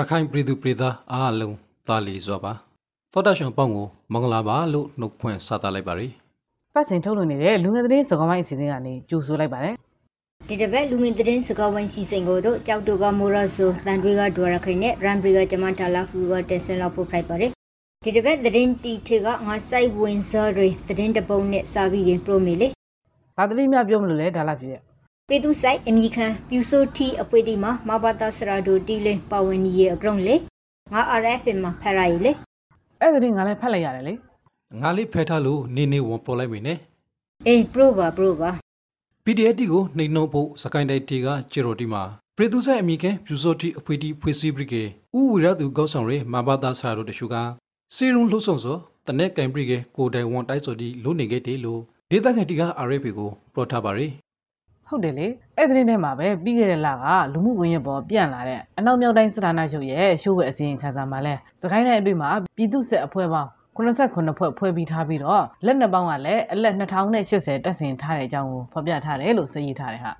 ရခိုင်ပြည်သူပြည်သားအားလုံးတာလီစွာပါသောတာရှင်အပေါင်းကိုမင်္ဂလာပါလို့နှုတ်ခွန်းဆက်သလိုက်ပါရစေပတ်စင်ထုတ်လို့နေတဲ့လူငယ်သတင်းစကားဝိုင်းအစီအစဉ်ကနေကြိုဆိုလိုက်ပါတယ်ဒီတစ်ပတ်လူငင်သတင်းစကားဝိုင်းစီစဉ်ကိုတော့ကြောက်တူကမိုရဆိုတန်တွေကဒွာရခိုင်နဲ့ရန်ဘရီကဂျမန်တာလာဖူကတက်ဆင်လောက်ဖို့ဖိုက်ပါတယ်ဒီတစ်ပတ်သတင်းတီထေကငါစိုက်ဝင်စောတွေသတင်းတပုံနဲ့စာပြီးခင်ပရိုမီလေ။ဘာတတိမြပြောမလို့လဲဒါလာဖြစ်ရဲ့ ပြည်သူဆိုင်အမိခံပြူဆိုတီအပွေတီမှာမဘာတာစရာဒိုတီလင်းပါဝင်ကြီးရဲ့အကြောင်းလေငါ RFM မှာဖရရီလေ။အဲ့ဒါရင်ငါလည်းဖတ်လိုက်ရတယ်လေငါလေးဖဲထားလို့နေနေဝန်ပေါ်လိုက်ပြီနဲ့အေးပရိုပါပရိုပါ PDF တီကိုနှိမ်နှုံဖို့စကိုင်းတိုင်းတီကဂျေရိုတီမှာပြည်သူ့ဆိုင်အမိခင်ပြူစောတီအဖွေတီဖွေစီပရိကေဥဝီရသူကောက်ဆောင်ရဲမဘာသာဆရာတို့တရှုကစီရုံလှုပ်ဆောင်စောတနက်ကင်ပရိကေကိုတိုင်ဝန်တိုက်စောတီလုံနေခဲ့တယ်လို့ဒေသခံတီက RFP ကိုပြောထားပါရယ်။ ဟုတ်တယ်လေ။အဲ့ဒီထဲမှာပဲပြီးခဲ့တဲ့လကလူမှုကွန်ရက်ပေါ်ပြန့်လာတဲ့အနောက်မြောက်တိုင်းစထာနာချုပ်ရဲ့ရှိုးဝဲအစီရင်ခံစာမှာလဲစကိုင်းတိုင်းအတွင်းမှာပြည်သူ့ဆက်အဖွဲ့ပေါင်း89ဖွဲ့ဖွဲ့ပြီးထားပြီးတော့လက်နက်ပေါင်းကလည်းအလက်2080တက်ဆင်ထားတဲ့အကြောင်းကိုဖော်ပြထားတယ်လို့သိရထားတယ်ဟာ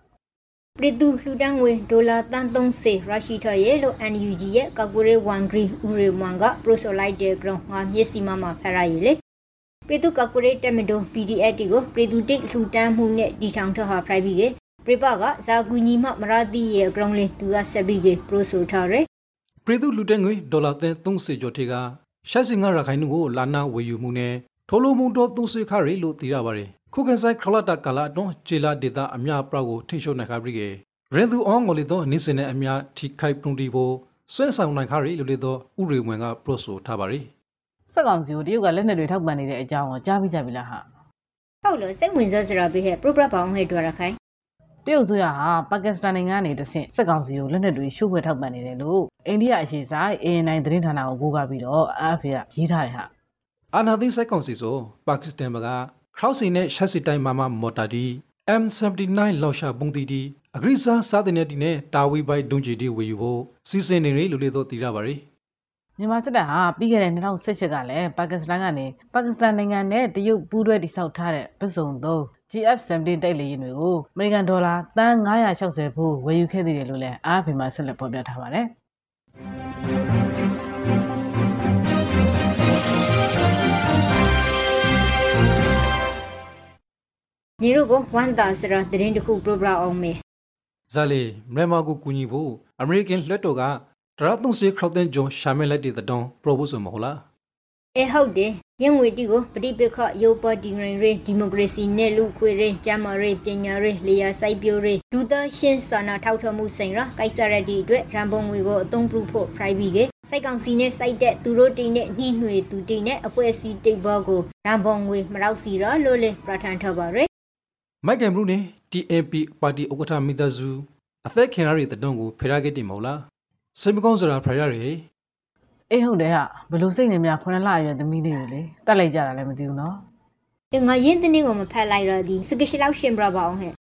ပြည်သူလှူဒန်းငွေဒေါ်လာတန်30ရရှိထားရဲ့လို့ NUG ရဲ့ကောက်ကိုရေး1 green ဥရေမန်ကပရိုဆိုလိုက်တဲ့ ground ငါမျက်စိမမှာဖရရီလေပြည်သူကောက်ကိုရေးတက်မတို PDF တီကိုပြည်သူတိတ်လှူဒန်းမှုနဲ့ဒီချောင်ထဟာဖရိုက်ပြီးက ပြပကဇာကူညီမမရတိရဲ့ ground လေးသူကဆက်ပြီးကပရိုဆိုထားရဲပြည်သူလူတဲ့ငွေဒေါ်လာသန်း30ကျော်ထေကရှက်စင်ကရခိုင်နုကိုလာနာဝေယူမှုနဲ့ထိုးလုံးမှုတော့30ခရီလို့သိရပါတယ်ခုကန်ဆိုင်ခလတာကလာတော့ဂျေလာဒေတာအများပရောက်ကိုထိရှုနိုင်ခါပြီကေရင်သူအောင်ငိုလီတော့နိစင်နဲ့အများထိခိုက်ပရုန်တီဖို့ဆွဲဆောင်နိုင်ခါရီလို့လေတော့ဥရေဝင်ကပရိုဆိုထားပါရီ။စက်ကောင်စီကိုတရုတ်ကလက်နက်တွေထောက်ပံ့နေတဲ့အကြောင်းကိုကြားပြီးကြပြီလားဟာ။ဟုတ်လို့စိတ်ဝင်စားစရာပေးဟဲ့ပရိုပရပေါင်းဟဲ့ဒွာရခိုင် တရုတ်ဆိုရဟာပါကစ္စတန်နိုင်ငံကနေတဆင့်စက်ကောင်စီကိုလက်နက်တွေရှို့ဖွဲ့ထောက်ပံ့နေတယ်လို့အိန္ဒိယအရှေ့ဆိုင် AN9 သတင်းဌာနကိုကိုးကားပြီးတော့ AFP ကရေးထားတယ်ဟာအာနာသိစိုက်ကောင်စီဆိုပါကစ္စတန်ဘကခရောက်စီနဲ့ရှက်စီတိုင်းမာမမော်တာဒီ M79 လောက်ရှာပုံတီတီအဂရိစာစားတဲ့တီနဲ့တာဝီဘိုက်ဒုံဂျီတီဝေယူဖို့စီစဉ်နေရလို့လေတော့သိရပါရီမြန်မာစစ်တပ်ဟာပြီးခဲ့တဲ့2018ကလည်းပါကစ္စတန်ကနေပါကစ္စတန်နိုင်ငံနဲ့တရုတ်ပူးတွဲတိစောက်ထားတဲ့ပစုံသုံး GF17 တိုက်လေယာဉ်တွေကိုအမေရိကန်ဒေါ်လာတန်960ဖို့ဝယ်ယူခဲ့သေးတယ်လို့လည်း AFP မှာဆက်လက်ဖော်ပြထားပါတယ်ညီတို့ကိုဝန်တာစရာသတင်းတစ်ခုပရိုပရအောင်မေဇာလီမြန်မာကိုကူညီဖို့အမေရိကန်လွှတ်တော်ကဒရာသုံးစီခရောက်တဲ့ဂျွန်ရှာမဲလိုက်တဲ့တောင်းပရိုပို့ဆိုမဟုတ်လား အဲဟုတ်တယ်ရငွေတီကိုပဋိပက္ခယောပါတီရင်ရေးဒီမိုကရေစီနဲ့လူခွေရေးကျမ်းမာရေးပညာရေးလျာစိုက်ပျိုးရေးလူသားရှင်းစာနာထောက်ထားမှုဆိုင်ရာကိစ္စရတီအတွက်ရန်ပုံငွေကိုအသုံးပြုဖို့ private ကစိုက်ကောင်စီနဲ့စိုက်တဲ့သူတို့တီနဲ့နှိနှွေသူတီနဲ့အဖွဲ့အစည်းတိတ်ဘောကိုရန်ပုံငွေမရောက်စီရလို့လေပြဋ္ဌာန်းထားပါရယ်မိုက်ကင်ဘရူးနဲ့ TNP ပါတီဥက္ကဋ္ဌမိသားစုအသက်ခင်ရတဲ့တောင်းကိုဖယ်ရခဲ့တယ်မဟုတ်လားစိတ်မကောင်းစရာဖယ်ရရယ် အေးဟုတ်တယ်ဟာဘလို့စိတ်နေများ9လအရွယ်သမီးလေးတွေလေတက်လိုက်ကြတာလည်းမသိဘူးနော်။ငါရင်းတင်းကိုမဖက်လိုက်တော့ဒီစကရှိလောက်ရှင်ပြပါအောင်ဟဲ့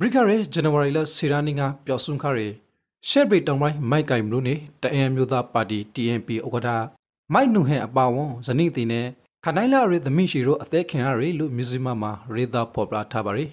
ဘရိကရဲဇန်နဝါရီလဆီရာနီကပျောက်ဆုံးခရဲရှက်ဘရိတောင်ပိုင်းမိုက်ကင်ဘရူးနဲ့တအန်မျိုးသားပါတီ TNP ဥက္ကဋ္ဌမိုက်နုဟဲအပါဝန်ဇနီးတင်နဲ့ခနိုင်လာရဲသမီးရှိတို့အသက်ခင်ရရလို့မြူဇီမမှာရေသာပေါ်ပလာထားပါရီ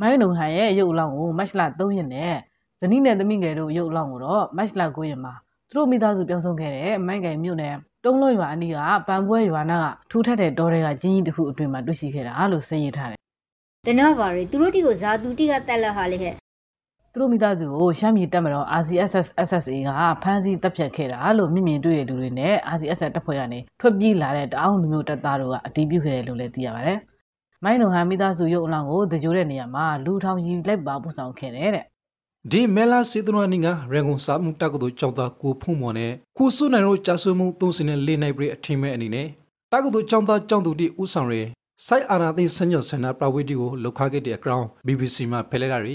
မိုင်းနုံဟန်ရဲ့ရုပ်အလောင်းကိုမတ်လ3ရက်နဲ့ဇနီးနဲ့သမီးငယ်တို့ရုပ်အလောင်းကိုတော့မတ်လ9ရက်မှာ သူတို့မိသားစုပြောင်းဆုံးခဲ့တဲ့မိုင်းကင်မြို့နယ်တုံးလုံးရွာအနီးကပန်ပွဲရွာနာကထူထပ်တဲ့တောတွေကကျင်းကြီးတစ်ခုအတွင်းမှာတွေ့ရှိခဲ့တာလို့သိရထားတယ်။တနာပါရယ်သူတို့တီကိုဇာတူတီကတက်လက်ဟာလေဟဲ့။သူတို့မိသားစုကိုရှမ်းပြည်တပ်မတော် RCSS SSA ကဖမ်းဆီးတပ်ဖြတ်ခဲ့တာလို့မြင့်မြင့်တွေ့တဲ့လူတွေနဲ့ RCSS တပ်ဖွဲ့ကနေထွက်ပြေးလာတဲ့တအောင်းလူမျိုးတပ်သားတို့ကအတည်ပြုခဲ့တယ်လို့လည်းသိရပါတယ်။မိုင်းနုံဟန်မိသားစုရုပ်အလောင်းကိုတကြိုတဲ့နေရာမှာလူထောင်ကြီးလိုက်ပါပို့ဆောင်ခဲ့တယ်တဲ့ ဒီမဲလာစီဒရနီကရန်ကုန်စာမှုတက္ကသိုလ်ကျောင်းသားကိုဖုံမော်နဲ့ကိုစုနိုင်တို့ကြာဆွေးမှုသုံးစင်းနဲ့လေးနိုင်ပြည့်အထင်မဲ့အနေနဲ့တက္ကသိုလ်ကျောင်းသားကျောင်းသူတီဦးဆောင်ရဲစိုက်အာနာသိစညော့စန္ဒပရဝေတီကိုလောက်ခခဲ့တဲ့အကြောင်း BBC မှာဖယ်လိုက်တာရီ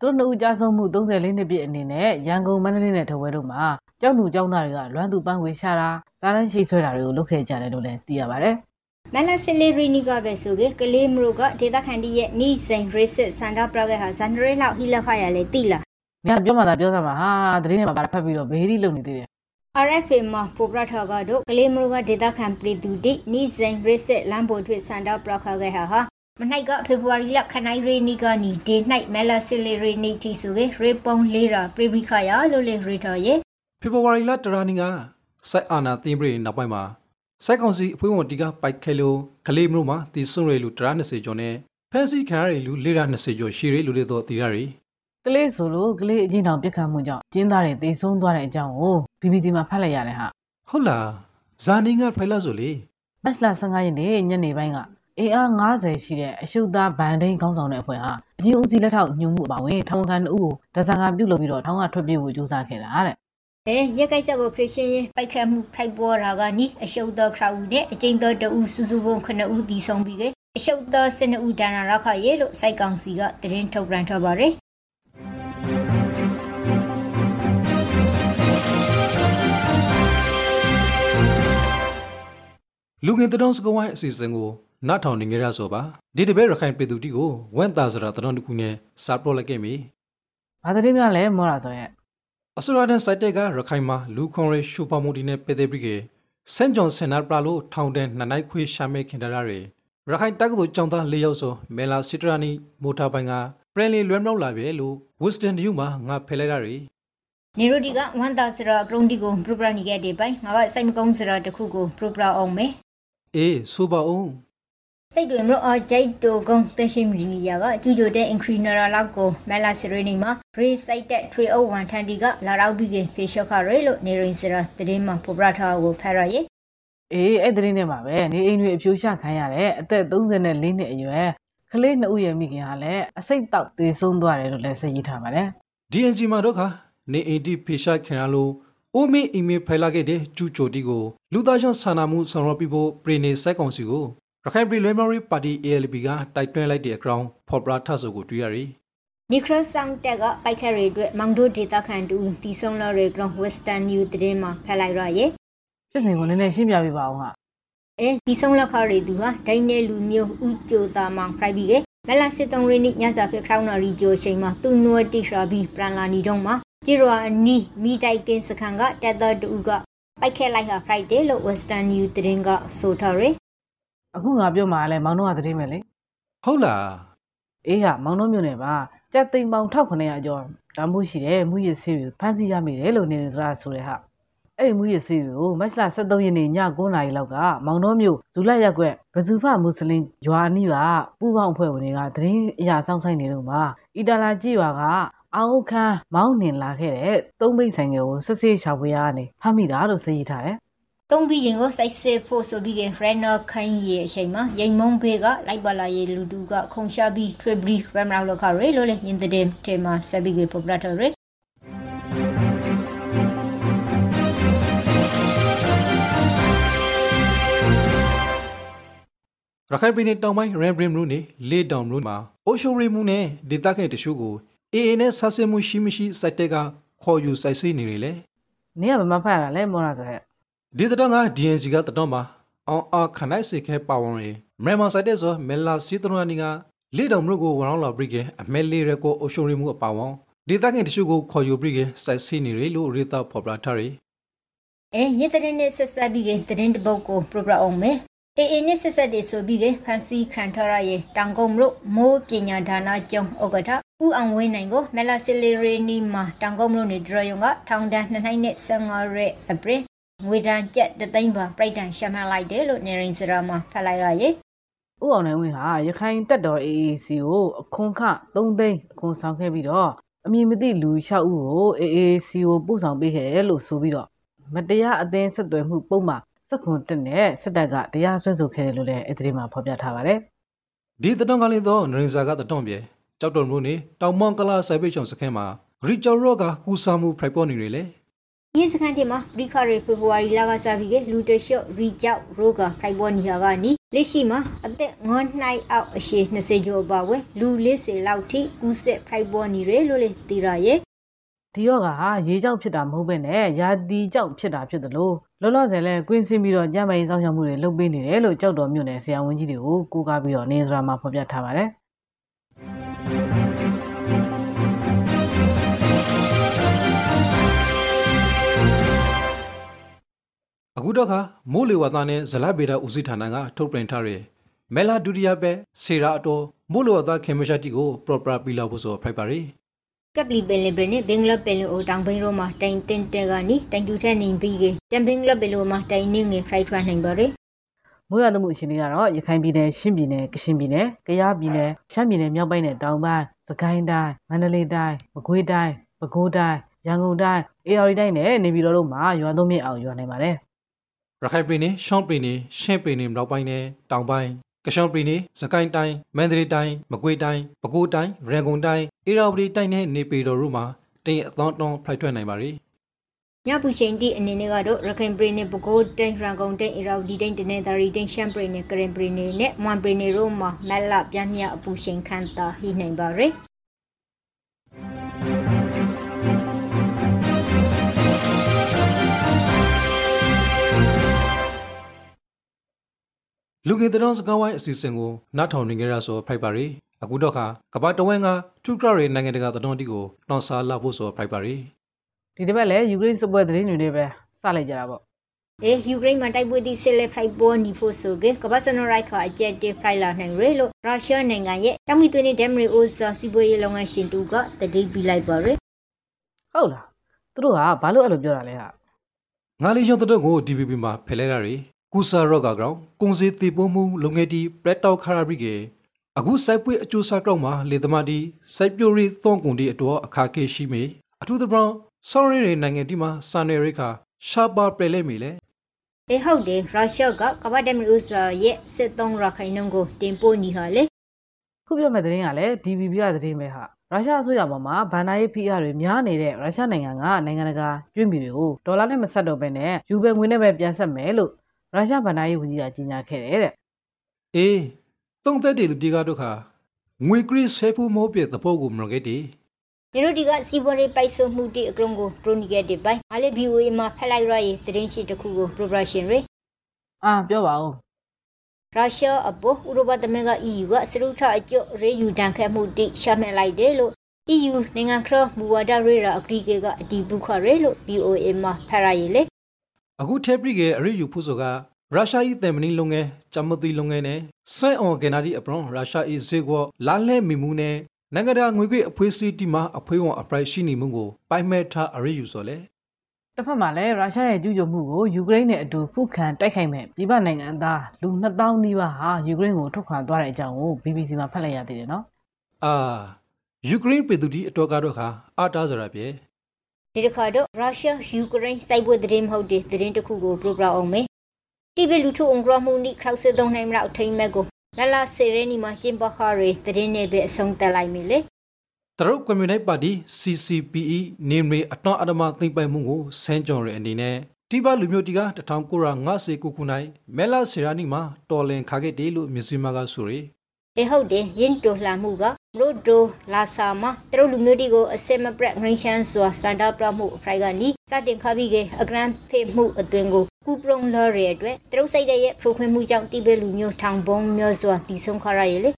သူတို့နှစ်ဦးကြားဆုံးမှု34နှစ်ပြည့်အနေနဲ့ရန်ကုန်မန္တလေးနဲ့ထဝဲတို့မှာကျောင်းသူကျောင်းသားတွေကလွမ်းသူပန်းခွေရှာတာစားတန်းရှိဆွဲတာတွေကိုလုပ်ခဲ့ကြတယ်လို့လည်းသိရပါတယ်။ မလဆလီရီနီကပဲဆိုကေကလေးမရိုကဒေတာခန်တီရဲ့နီးစိန်ရစ်စစ်စန္ဒပရကဟာဇန်နရီလောက်ဟီလက်ခရလေတိလား။ညပြောမှသာပြောစမ်းပါဟာသတင်းထဲမှာပါဖတ်ပြီးတော့ဘေးရီလုံနေသေးတယ် RFA မှာပိုပရထာကတော့ကလေးမရိုကဒေတာခန်ပရီတူတီနီးစိန်ရစ်စစ်လမ်းပေါ်ထွေစန္ဒပရခကဟာဟာမနိုင်ကဖေဖော်ဝါရီလခနိုင်ရီနီကနီဒေနိုင်မလဆလီရီနီတီဆိုကေရေပုံလေးရာပရိဘိခယာလို့လေရီတော်ရဲ့ဖေဖော်ဝါရီလတရာနီကစိုက်အာနာတင်ပြည်နောက်ပိုင်းမှာ စိုက်ကောင်စီအဖွဲ့ဝင်တီကပိုက်ခဲလို့ကလေးမျိုးမှာတည်ဆွရလူတရာ20ကျော်နဲ့ဖန်စီခံရလူ၄ရာ20ကျော်ရှိရလူတွေတော့တည်ရရီကလေးဆိုလို့ကလေးအချင်းတောင်ပြစ်ခတ်မှုကြောင့်ကျင်းသားတွေတေဆုံးသွားတဲ့အကြောင်းကို BBC မှာဖတ်လိုက်ရတယ်ဟာဟုတ်လားဇာနီငါဖိုင်လာဆိုလေမတ်လ15ရက်နေ့ညနေပိုင်းကအင်အား90ရှိတဲ့အရှုပ်သားဗန်ဒိန်းခေါင်းဆောင်တဲ့အဖွဲ့ဟာအချင်းဦးစီးလက်ထောက်ညှို့မှုအပါအဝင်ထောင်ခံအုပ်ကိုဒဇာကပြုတ်လုပ်ပြီးတော့ထောင်ကထွက်ပြေးဖို့ကြိုးစားခဲ့တာတဲ့ အဲရက်ကိစ္စကိုဖရရှင်ရင်ပိုက်ခတ်မှုဖိုက်ပေါ်ရာကနီအရှုပ်သောခရဝူနဲ့အကျဉ်းသောတအူစုစုပုံ9ဦးတည်ဆုံးပြီးကအရှုပ်သော12ဦးဒါနာရခရဲလို့စိုက်ကောင်စီကသတင်းထုတ်ပြန်ထားပါတယ်လူငင်တတော်စကဝိုင်းအစီအစဉ်ကိုနားထောင်နေကြရဆိုပါဒီတပည့်ရခိုင်ပြည်သူတီကိုဝမ်တာစရာတတော်တစ်ခုနဲ့စာပရိုလိုက်ခဲ့ပြီ။ဘာသတင်းများလဲမောတာဆိုရဲ့ အစရာဒန်စိုက်တက်ကရခိုင်မှာလူခွန်ရရှူပါမှုဒီနဲ့ပေသေးပြီးကစန်ဂျွန်စင်နာပလာလို့ထောင်တဲ့နှစ်နိုင်ခွေရှာမဲခင်တရရရခိုင်တက္ကသိုလ်ကျောင်းသား၄ယောက်ဆိုမဲလာစစ်တရာနီမိုတာပိုင်းကပရန်လီလွမ်းမြောက်လာပြီလို့ဝစ်စတန်ဒယူမှာငါဖယ်လိုက်ရရီနေရိုဒီကဝန်တာစရာဂရုံဒီကိုပရိုဂရမ်နီခဲ့တဲ့ပိုင်းငါကစိုက်မကုန်းစရာတစ်ခုကိုပရိုဂရမ်အောင်မယ်အေးဆိုပါအောင် စိတ်တွေမလို့အဂျိုက်တိုကုန်းတရှိမီဒီယာကကျူဂျိုတဲ့အင်ခရီနရာလောက်ကိုမဲလာစီရီနီမှာဘရေးစိုက်တဲ့ထွေအုပ်ဝန်ထန်တီကလာရောက်ပြီးကဖေရှော့ခရဲလို့နေရင်စရာတည်င်းမှာပေါ်ပရထားကိုဖရရဲ။အေးအဲ့သတင်းထဲမှာပဲနေအိမ်တွေအပြိုချခံရတဲ့အသက်34နှစ်အရွယ်ကလေးနှစ်ဦးရဲ့မိခင်ဟာလည်းအစိတ်တောက်သေဆုံးသွားတယ်လို့လည်းဆက်ရေးထားပါတယ်။ DNG မှာတော့ခါနေအင်တီဖေရှာခင်ရလို့အိုမီအီမေးဖိုင်လာခဲ့တဲ့ကျူချိုတီကိုလူသားချင်းစာနာမှုဆောင်ရွက်ပြီးဖို့ပရီနေစိုက်ကောင်စီကို ရခိုင်ပြည်လွဲမော်ရီပါတီ ALP ကတိုက်တွန်းလိုက်တဲ့အကြောင်းဖော်ပြထဆိုကိုတွေ့ရရီနီခရဆောင်တက်ကပိုက်ခက်ရဲအတွက်မောင်တို့ဒေတာခန်တူတီဆုံးလာရဲကောင်ဝက်စတန်နျူတည်င်းမှာဖက်လိုက်ရရဲဖြစ်စဉ်ကိုနည်းနည်းရှင်းပြပေးပါအောင်ဟာအဲတီဆုံးလက်ခရဲသူဟာဒိုင်းနေလူမျိုးဥကြိုတာမောင်ဖရိုက်ပြီးကမလာစစ်တုံးရင်းညစာဖက်ခေါနာရီဂျိုချိန်မှာသူနွယ်တိရှာပြီးပရန်လာနီတုံးမှာဂျီရွာနီမီတိုက်ကင်းစခန်ကတက်တော်တူကပိုက်ခက်လိုက်ဟာဖရိုက်တယ်လို့ဝက်စတန်နျူတည်င်းကဆိုထားရဲ အခုငါပြောမှာလဲမောင်တို့ကသတင်းပဲလေဟုတ်လားအေးဟာမောင်တို့မျိုးနဲ့ပါကြက်သိမ်ပေါင်1900ကျော်တန်ဖို့ရှိတယ်မူရစ်ဆေးကိုဖမ်းဆီးရမိတယ်လို့နေနေသလားဆိုတဲ့ဟာအဲ့ဒီမူရစ်ဆေးကိုမတ်လ23ရက်နေ့ည9:00နာရီလောက်ကမောင်တို့မျိုးဇူလက်ရက်ကွက်ဘဇူဖမွတ်စလင်ရွာအနီးကပူပေါင်းအဖွဲ့ဝင်တွေကသတင်းအရာစောင့်ဆိုင်နေတော့မှာအီတလာကြည်ရွာကအောင်ခန်းမောင်းနှင်လာခဲ့တဲ့သုံးဘိတ်ဆိုင်ကိုစစ်ဆေးရှာဖွေရကနေဖမ်းမိတာလို့သိရထားတယ် သုံးပြီးရင်ကိုစိုက်စစ်ဖို့ဆိုပြီးကရန်နော်ခိုင်းရဲ့အချိန်မှာရိမ်မုံဘေးကလိုက်ပါလာရဲ့လူတူကခုံရှာပြီးထွေဘရီရမ်နောက်လောက်ခရဲလို့လေရင်တဲ့တဲမှာဆက်ပြီးကပေါ်ပရတာရဲရခိုင်ပြည်နယ်တောင်ပိုင်းရန်ဘရင်မြို့နယ်လေးတောင်မြို့မှာအိုရှိုရီမှုနဲ့ဒေတာခင်တချို့ကို AA နဲ့ဆဆင်မှုရှိမရှိစိုက်တက်ကခေါ်ယူစိုက်ဆေးနေတယ်လေ။နင်ကဘာမှဖတ်ရတာလဲမောလာဆိုဟဲ့ ဒီတတော်က DNG ကတတော်မှာအောင်အားခနိုင်စေခဲပါဝင်ရမြန်မာစိုက်တဲ့ဆိုမဲလာစီတရနီကလေးတောင်မြို့ကိုဝရောင်းလာပြီးကအမဲလေးရက်ကိုအိုရှိုရီမှုအပါဝေါဒေတာခင်တချို့ကိုခေါ်ယူပြီးကစိုက်ဆေးနေတယ်လို့ရေတာဖော်ပြထားတယ်အဲရင်တဲ့နဲ့ဆက်ဆက်ပြီးကတဲ့တပုတ်ကိုပရပရအောင်မယ်အေအေနဲ့ဆက်ဆက်တွေဆိုပြီးကဖန်စီခံထရရဲ့တောင်ကုန်းမြို့မိုးပညာဒါနာကျောင်းဩကထဥအောင်ဝင်းနိုင်ကိုမလာစီလီရီနီမှာတောင်ကုန်းမြို့နေဒရယုံကထောင်ဒဏ်2နှစ်နဲ့15ရက်အပရင် ငွေဒဏ်ကျပ်တသိန်းပါပြိုက်တန်ရှမ်းမှလိုက်တယ်လို့နေရင်စရာမှာဖတ်လိုက်ရရဲ့။ဥအောင်နိုင်ဝင်းဟာရခိုင်တက်တော် AAC ကိုအခွန်ခ3သိန်းအခွန်ဆောင်ခဲ့ပြီးတော့အမည်မသိလူ6ဦးကို AAC ကိုပို့ဆောင်ပေးခဲ့တယ်လို့ဆိုပြီးတော့မတရားအသင်းဆက်သွယ်မှုပုံမှန်စက်ခွန်တက်နဲ့စစ်တပ်ကတရားစွဲဆိုခဲ့တယ်လို့လည်းအဲ့ဒီမှာဖော်ပြထားပါတယ်ဒီတတော်ကလေးတော့နရင်စာကတတော်ပြေကြောက်တော်မြို့နေတောင်မောင်ကလာစိုက်ပိတ်ချုံစခန်းမှာရီကျော်ရော့ကကူဆာမှုဖိုက်ပေါ်နေတယ်လေ ဒီစကန်တီမှာပရိခရီဖေဖော်ဝါရီလကစားပြီးကလူတရှော့ရီကြောက်ရိုကဖိုက်ပေါ်နီဟာကနီလက်ရှိမှာအသက်ငွန်နိုင်အောက်အရှိ20ကျော်ပါဝဲလူ40လောက်ထိကူးဆက်ဖိုက်ပေါ်နီရဲလို့လေတီရရဲ့။ဒီရောဂါဟာရေကြောင့်ဖြစ်တာမဟုတ်ဘဲနဲ့ရာသီကြောင့်ဖြစ်တာဖြစ်တယ်လို့လောလောဆယ်လဲကွင်းစင်းပြီးတော့ညမိုင်ဆောင်ရှောက်မှုတွေလုပ်ပေးနေတယ်လို့ကြောက်တော်မြို့နယ်ဆရာဝန်ကြီးတွေကိုကိုးကားပြီးတော့နေစရာမှာဖော်ပြထားပါတယ်။ အခုတော့ခါမိုးလေဝသနဲ့ဇလဗေဒဦးစီးဌာနကထုတ်ပြန်ထားတဲ့မဲလာဒုတိယပဲစေရာအတော်မိုးလေဝသခေမရှာတီကိုပရော်ပရာပီလာဖို့ဆိုဖိုက်ပါရီကပ်လီပယ်လီဘရနေဘင်္ဂလားပယ်လီအိုတောင်ဘိန်းရောမှာတိုင်တင်တဲကနေတိုင်တူထက်နေပြီးကတမ်ဘင်္ဂလားပယ်လီအိုမှာတိုင်နေငယ်ဖရိုက်ထွန်းနိုင်ပါရယ်မိုးရွာသွန်းမှုအခြေအနေကတော့ရခိုင်ပြည်နယ်ရှမ်းပြည်နယ်ကချင်ပြည်နယ်ကယားပြည်နယ်ရှမ်းပြည်နယ်မြောက်ပိုင်းနဲ့တောင်ပိုင်းစကိုင်းတိုင်းမန္တလေးတိုင်းမကွေးတိုင်းပဲခူးတိုင်းရန်ကုန်တိုင်းအေရရီတိုင်းနဲ့နေပြည်တော်တို့မှာရွာသွန်းမြင့်အောင်ရွာနိုင်ပါတယ် ရခိုင်ပြည်နယ်ရှမ်းပြည်နယ်ရှမ်းပြည်နယ်မြောက်ပိုင်းနဲ့တောင်ပိုင်းကရှမ်းပြည်နယ်စကိုင်းတိုင်းမန္တလေးတိုင်းမကွေးတိုင်းပဲခူးတိုင်းရန်ကုန်တိုင်းအေရဝတီတိုင်းနဲ့နေပြည်တော်တို့မှာတင်အသောတွန်းဖိုက်ထွက်နိုင်ပါ रे ညပူချိန်တိအနေနဲ့ကတော့ရခိုင်ပြည်နယ်ပကိုးတိုင်းရန်ကုန်တိုင်းအရာဝတီတိုင်းတနေသာရီတိုင်းရှမ်းပြည်နယ်ကရင်ပြည်နယ်နဲ့မွန်ပြည်နယ်တို့မှာမက်လပြင်းမြအပူချိန်ခန့်တာဟိနိုင်ပါရ လူငင်တတော်စကားဝိုင်းအစီအစဉ်ကိုနားထောင်နေကြရဆိုဖိုက်ပါရီအခုတော့ခါကဘာတဝဲကထူကရရဲ့နိုင်ငံတကာတတော်တီကိုတွန်ဆာလာဖို့ဆိုဖိုက်ပါရီဒီတစ်ပတ်လည်းယူကရိန်းစစ်ပွဲသတင်းတွေနဲ့ပဲစလိုက်ကြတာပေါ့เอยูเครนมันได้บุดีเซเลฟไรบอนีโฟสูเกกบัสโนไรขอเจตไฟลาနိုင်ရလို့ရုရှားနိုင်ငံရဲ့တမိသွင်းတဲ့ဒမ်ရီအိုဇော်စီပွေးရေးလုပ်ငန်းရှင်တူကတတိပီလိုက်ပါရဟုတ်လားသူတို့ကဘာလို့အဲ့လိုပြောတာလဲဟာငါလေးရုံးတတုတ်ကို DVB မှာဖယ်လိုက်တာတွေ ကူဆာရော့ကကောင်ကုံစီတီပုံမှုလုံငယ်တီပရက်တောက်ခါရဘရီကေအခုစိုက်ပွေအကျိုးစားတော့မှာလေသမားတီစိုက်ပြိုရီသွန်ကုန်တီအတော်အခါကေရှိမေအထူးသဖြင့်ဆော်ရီတွေနိုင်ငံတီမှာစာနယ်ရိခါရှာပါပရလဲမီလေအေဟုတ်တယ်ရုရှားကကမ္ဘာဒမ်ရီအိုဇာရဲ့စစ်သုံးရခိုင်နှုန်းကိုတင်ပို့နေဟာလေခုပြောမဲ့သတင်းကလည်း DVB ကသတင်းပဲဟာရုရှားအစိုးရပေါ်မှာဗန်နာရေးဖိအားတွေများနေတဲ့ရုရှားနိုင်ငံကနိုင်ငံတကာကျွေးမြီတွေကိုဒေါ်လာနဲ့မဆက်တော့ဘဲနဲ့ယူဘဲငွေနဲ့ပဲပြန်ဆက်မယ်လို့ ရုရှားဗန်နာရေးဝန်ကြီးကကြေညာခဲ့တယ်တဲ့အေးသုံးသက်တေသူတီကတော့ခါငွေကရစ်ဆေဖူမောပြတဲ့ဖို့ကိုမရခဲ့တီဒီလိုဒီကစီဘရီပိုက်ဆိုမှုတိအကရုံကိုပရိုနီဂက်တစ်ပိုင်အားလေ VOA မှာဖက်လိုက်ရရဲ့သတင်းရှိတစ်ခုကို progression ရယ်အာပြောပါဦးရုရှားအပေါ်ဥရောပသမဂ္ဂ EU ကစရုထအကျရေယူတန်ခတ်မှုတိရှာမှတ်လိုက်တယ်လို့ EU နိုင်ငံခရမူဝါဒရေးရာအဂရီကေကအတီးပုခရဲလို့ VOA မှာဖက်ရရဲ့လေ အခုထေပရီကေအရိယူဖို့ဆိုကရုရှားဤတမ်မနီလုံငယ်ဂျမတီလုံငယ်နဲ့ဆဲအော်ဂန်နာဒီအပရွန်ရုရှားဤဇေကောလာလဲမီမူနဲ့နိုင်ငံတကာငွေကြေးအဖွေးစီတီမှာအဖွေးဝန်အပရိုက်ရှိနေမှုကိုပိုင်မဲ့ထားအရိယူဆိုလေတစ်ဖက်မှာလည်းရုရှားရဲ့ကျူးကျော်မှုကိုယူကရိန်းနဲ့အတူခုခံတိုက်ခိုက်မဲ့ပြည်ပနိုင်ငံသားလူ2000နီးပါးဟာယူကရိန်းကိုထုတ်ခွာသွားတဲ့အကြောင်းကို BBC မှာဖတ်လိုက်ရသေးတယ်နော်အာယူကရိန်းပြည်သူတီအတော်ကတော့ခါအာတားစရာပြေ ဒီတစ်ခါတော့ရုရှားယူကရိန်းစိုက်ပွဲသတင်းမဟုတ်တဲ့သတင်းတစ်ခုကို program အောင်မယ်တိဘက်လူထုအုံဂရမှုနိခရောက်စစ်သုံးနိုင်မလောက်ထိမ့်မဲ့ကိုလာလာစေရနီမှာကျင်းပခါရသတင်းနဲ့ပဲအဆုံးတက်လိုက်ပြီလေတရုတ်ကွန်မြူနစ်ပါတီ CCPE နေမီအတော်အဓမ္မသိမ့်ပိုင်မှုကိုဆန်းကြော်ရဲ့အနေနဲ့တိဘလူမျိုးတီက1959ခုနိုင်မဲလာဆီရာနီမှာတော်လင်ခါခဲ့တယ်လို့မြစီမာကဆိုရီဒီဟုတ်တယ်ယင်းတိုလှမှုက ဘရိုဒိုလာဆာမှာတရုတ်လူမျိုးတီကိုအစစ်မပြတ်ငရင်းချမ်းစွာစန္ဒပြမှုအဖိုင်ကနီစတင်ခါပြီးကအဂရန်ဖေမှုအတွင်ကိုကူပရုံလော်ရဲ့အတွက်တရုတ်စိတ်ရဲ့ဖရိုခွင်းမှုကြောင့်တိဘက်လူမျိုးထောင်ပုံမျိုးစွာတည်ဆုံခါရရဲ့လေ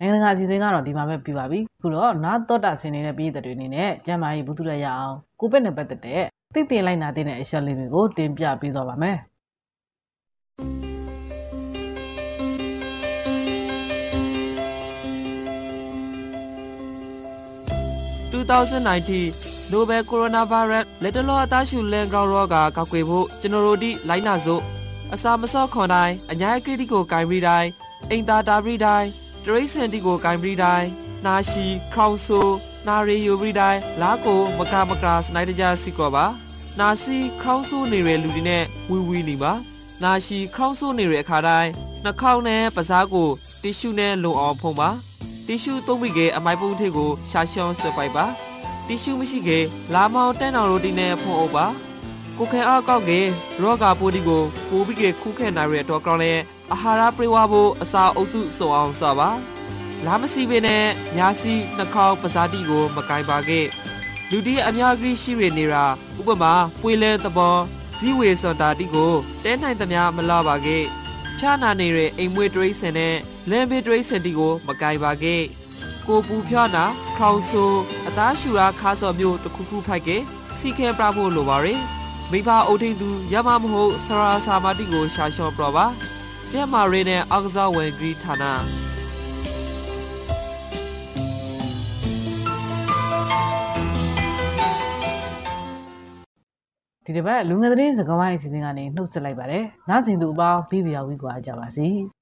နိုင်ငံတကာအစီအစဉ်ကတော့ဒီမှာပဲပြပါပြီခုတော့နာတော့တာဆင်နေတဲ့ပြည်သက်တွေအနေနဲ့ကျမ်းမာရေးဘူးသူရရအောင်ကိုပက်နဲ့ပတ်သက်တဲ့ သိတင်လိုက်နာတဲ့အချက်လေးတွေကိုတင်ပြပေးသွားပါမယ်2019 Nobel Coronavirus လက်တလောအသားရှူလန်ဂရောင်းရောဂါကောက်ွယ်ဖို့ကျွန်တော်တို့ဒီလိုင်းနာစို့အစာမစော့ခွန်တိုင်းအညာကရတီကိုဂိုင်ပြီးတိုင်းအိမ်သာတာပြီးတိုင်းတရိစင်တီကိုဂိုင်ပြီးတိုင်းနာရှိခေါင်ဆူ နာရီယိုပြီးတိုင်းလာကိုမကမကစနိုက်တကြစီကောပါနာစီခေါင်းဆူနေတဲ့လူတွေနဲ့ဝီဝီနေပါနာရှိခေါင်းဆူနေတဲ့အခါတိုင်းနှာခေါင်းနဲ့ပါးစားကိုတီရှူနဲ့လုံအောင်ဖုံးပါတီရှူသုံးပြီးကအမိုက်ပုံးထည့်ကိုရှာရှောင်းဆွဲပိုက်ပါတီရှူမရှိကေလာမောင်တန်းတော်ရိုတီနဲ့ဖုံးအုပ်ပါကိုခဲအားကောက်ကေရောဂါပိုးဒီကိုပိုးပြီးကေခုခဲနိုင်ရတော့ကောင်းလဲအာဟာရပြေဝဖို့အစာအုပ်စုစုံအောင်စပါ လာမစီပင်နဲ့ညာစီနှာခေါင်းပဇာတိကို မကင်ပါကေလူတီအများကြီးရှိရနေတာဥပမာပွေလဲသဘောဇီဝေစတာတိကိုတဲနိုင်သမျှမလာပါကေဖြာနာနေတဲ့အိမ်မွေးတရိစင်နဲ့လမ်းဘေးတရိစင်တီကို မကင်ပါကေကိုပူဖြားနာခေါင်ဆူအသားရှူရာခါစော်မျိုးတစ်ခုခုဖိုက်ကစီခဲပြဖို့လိုပါရယ်မိဘအုပ်ထိန်သူရမမဟုတ်ဆရာစာမတိကိုရှာလျှော့ပြပါကျဲမာရီနဲ့အောက်ကစားဝင်ဂရီဌာန ဒီတစ်ပတ်လူငယ်သတင်းစကားဝိုင်းအစီအစဉ်ကနေနှုတ်ဆက်လိုက်ပါတယ်။နားဆင်သူအပေါင်းပြီးပြာဝီကွာကြပါစီ။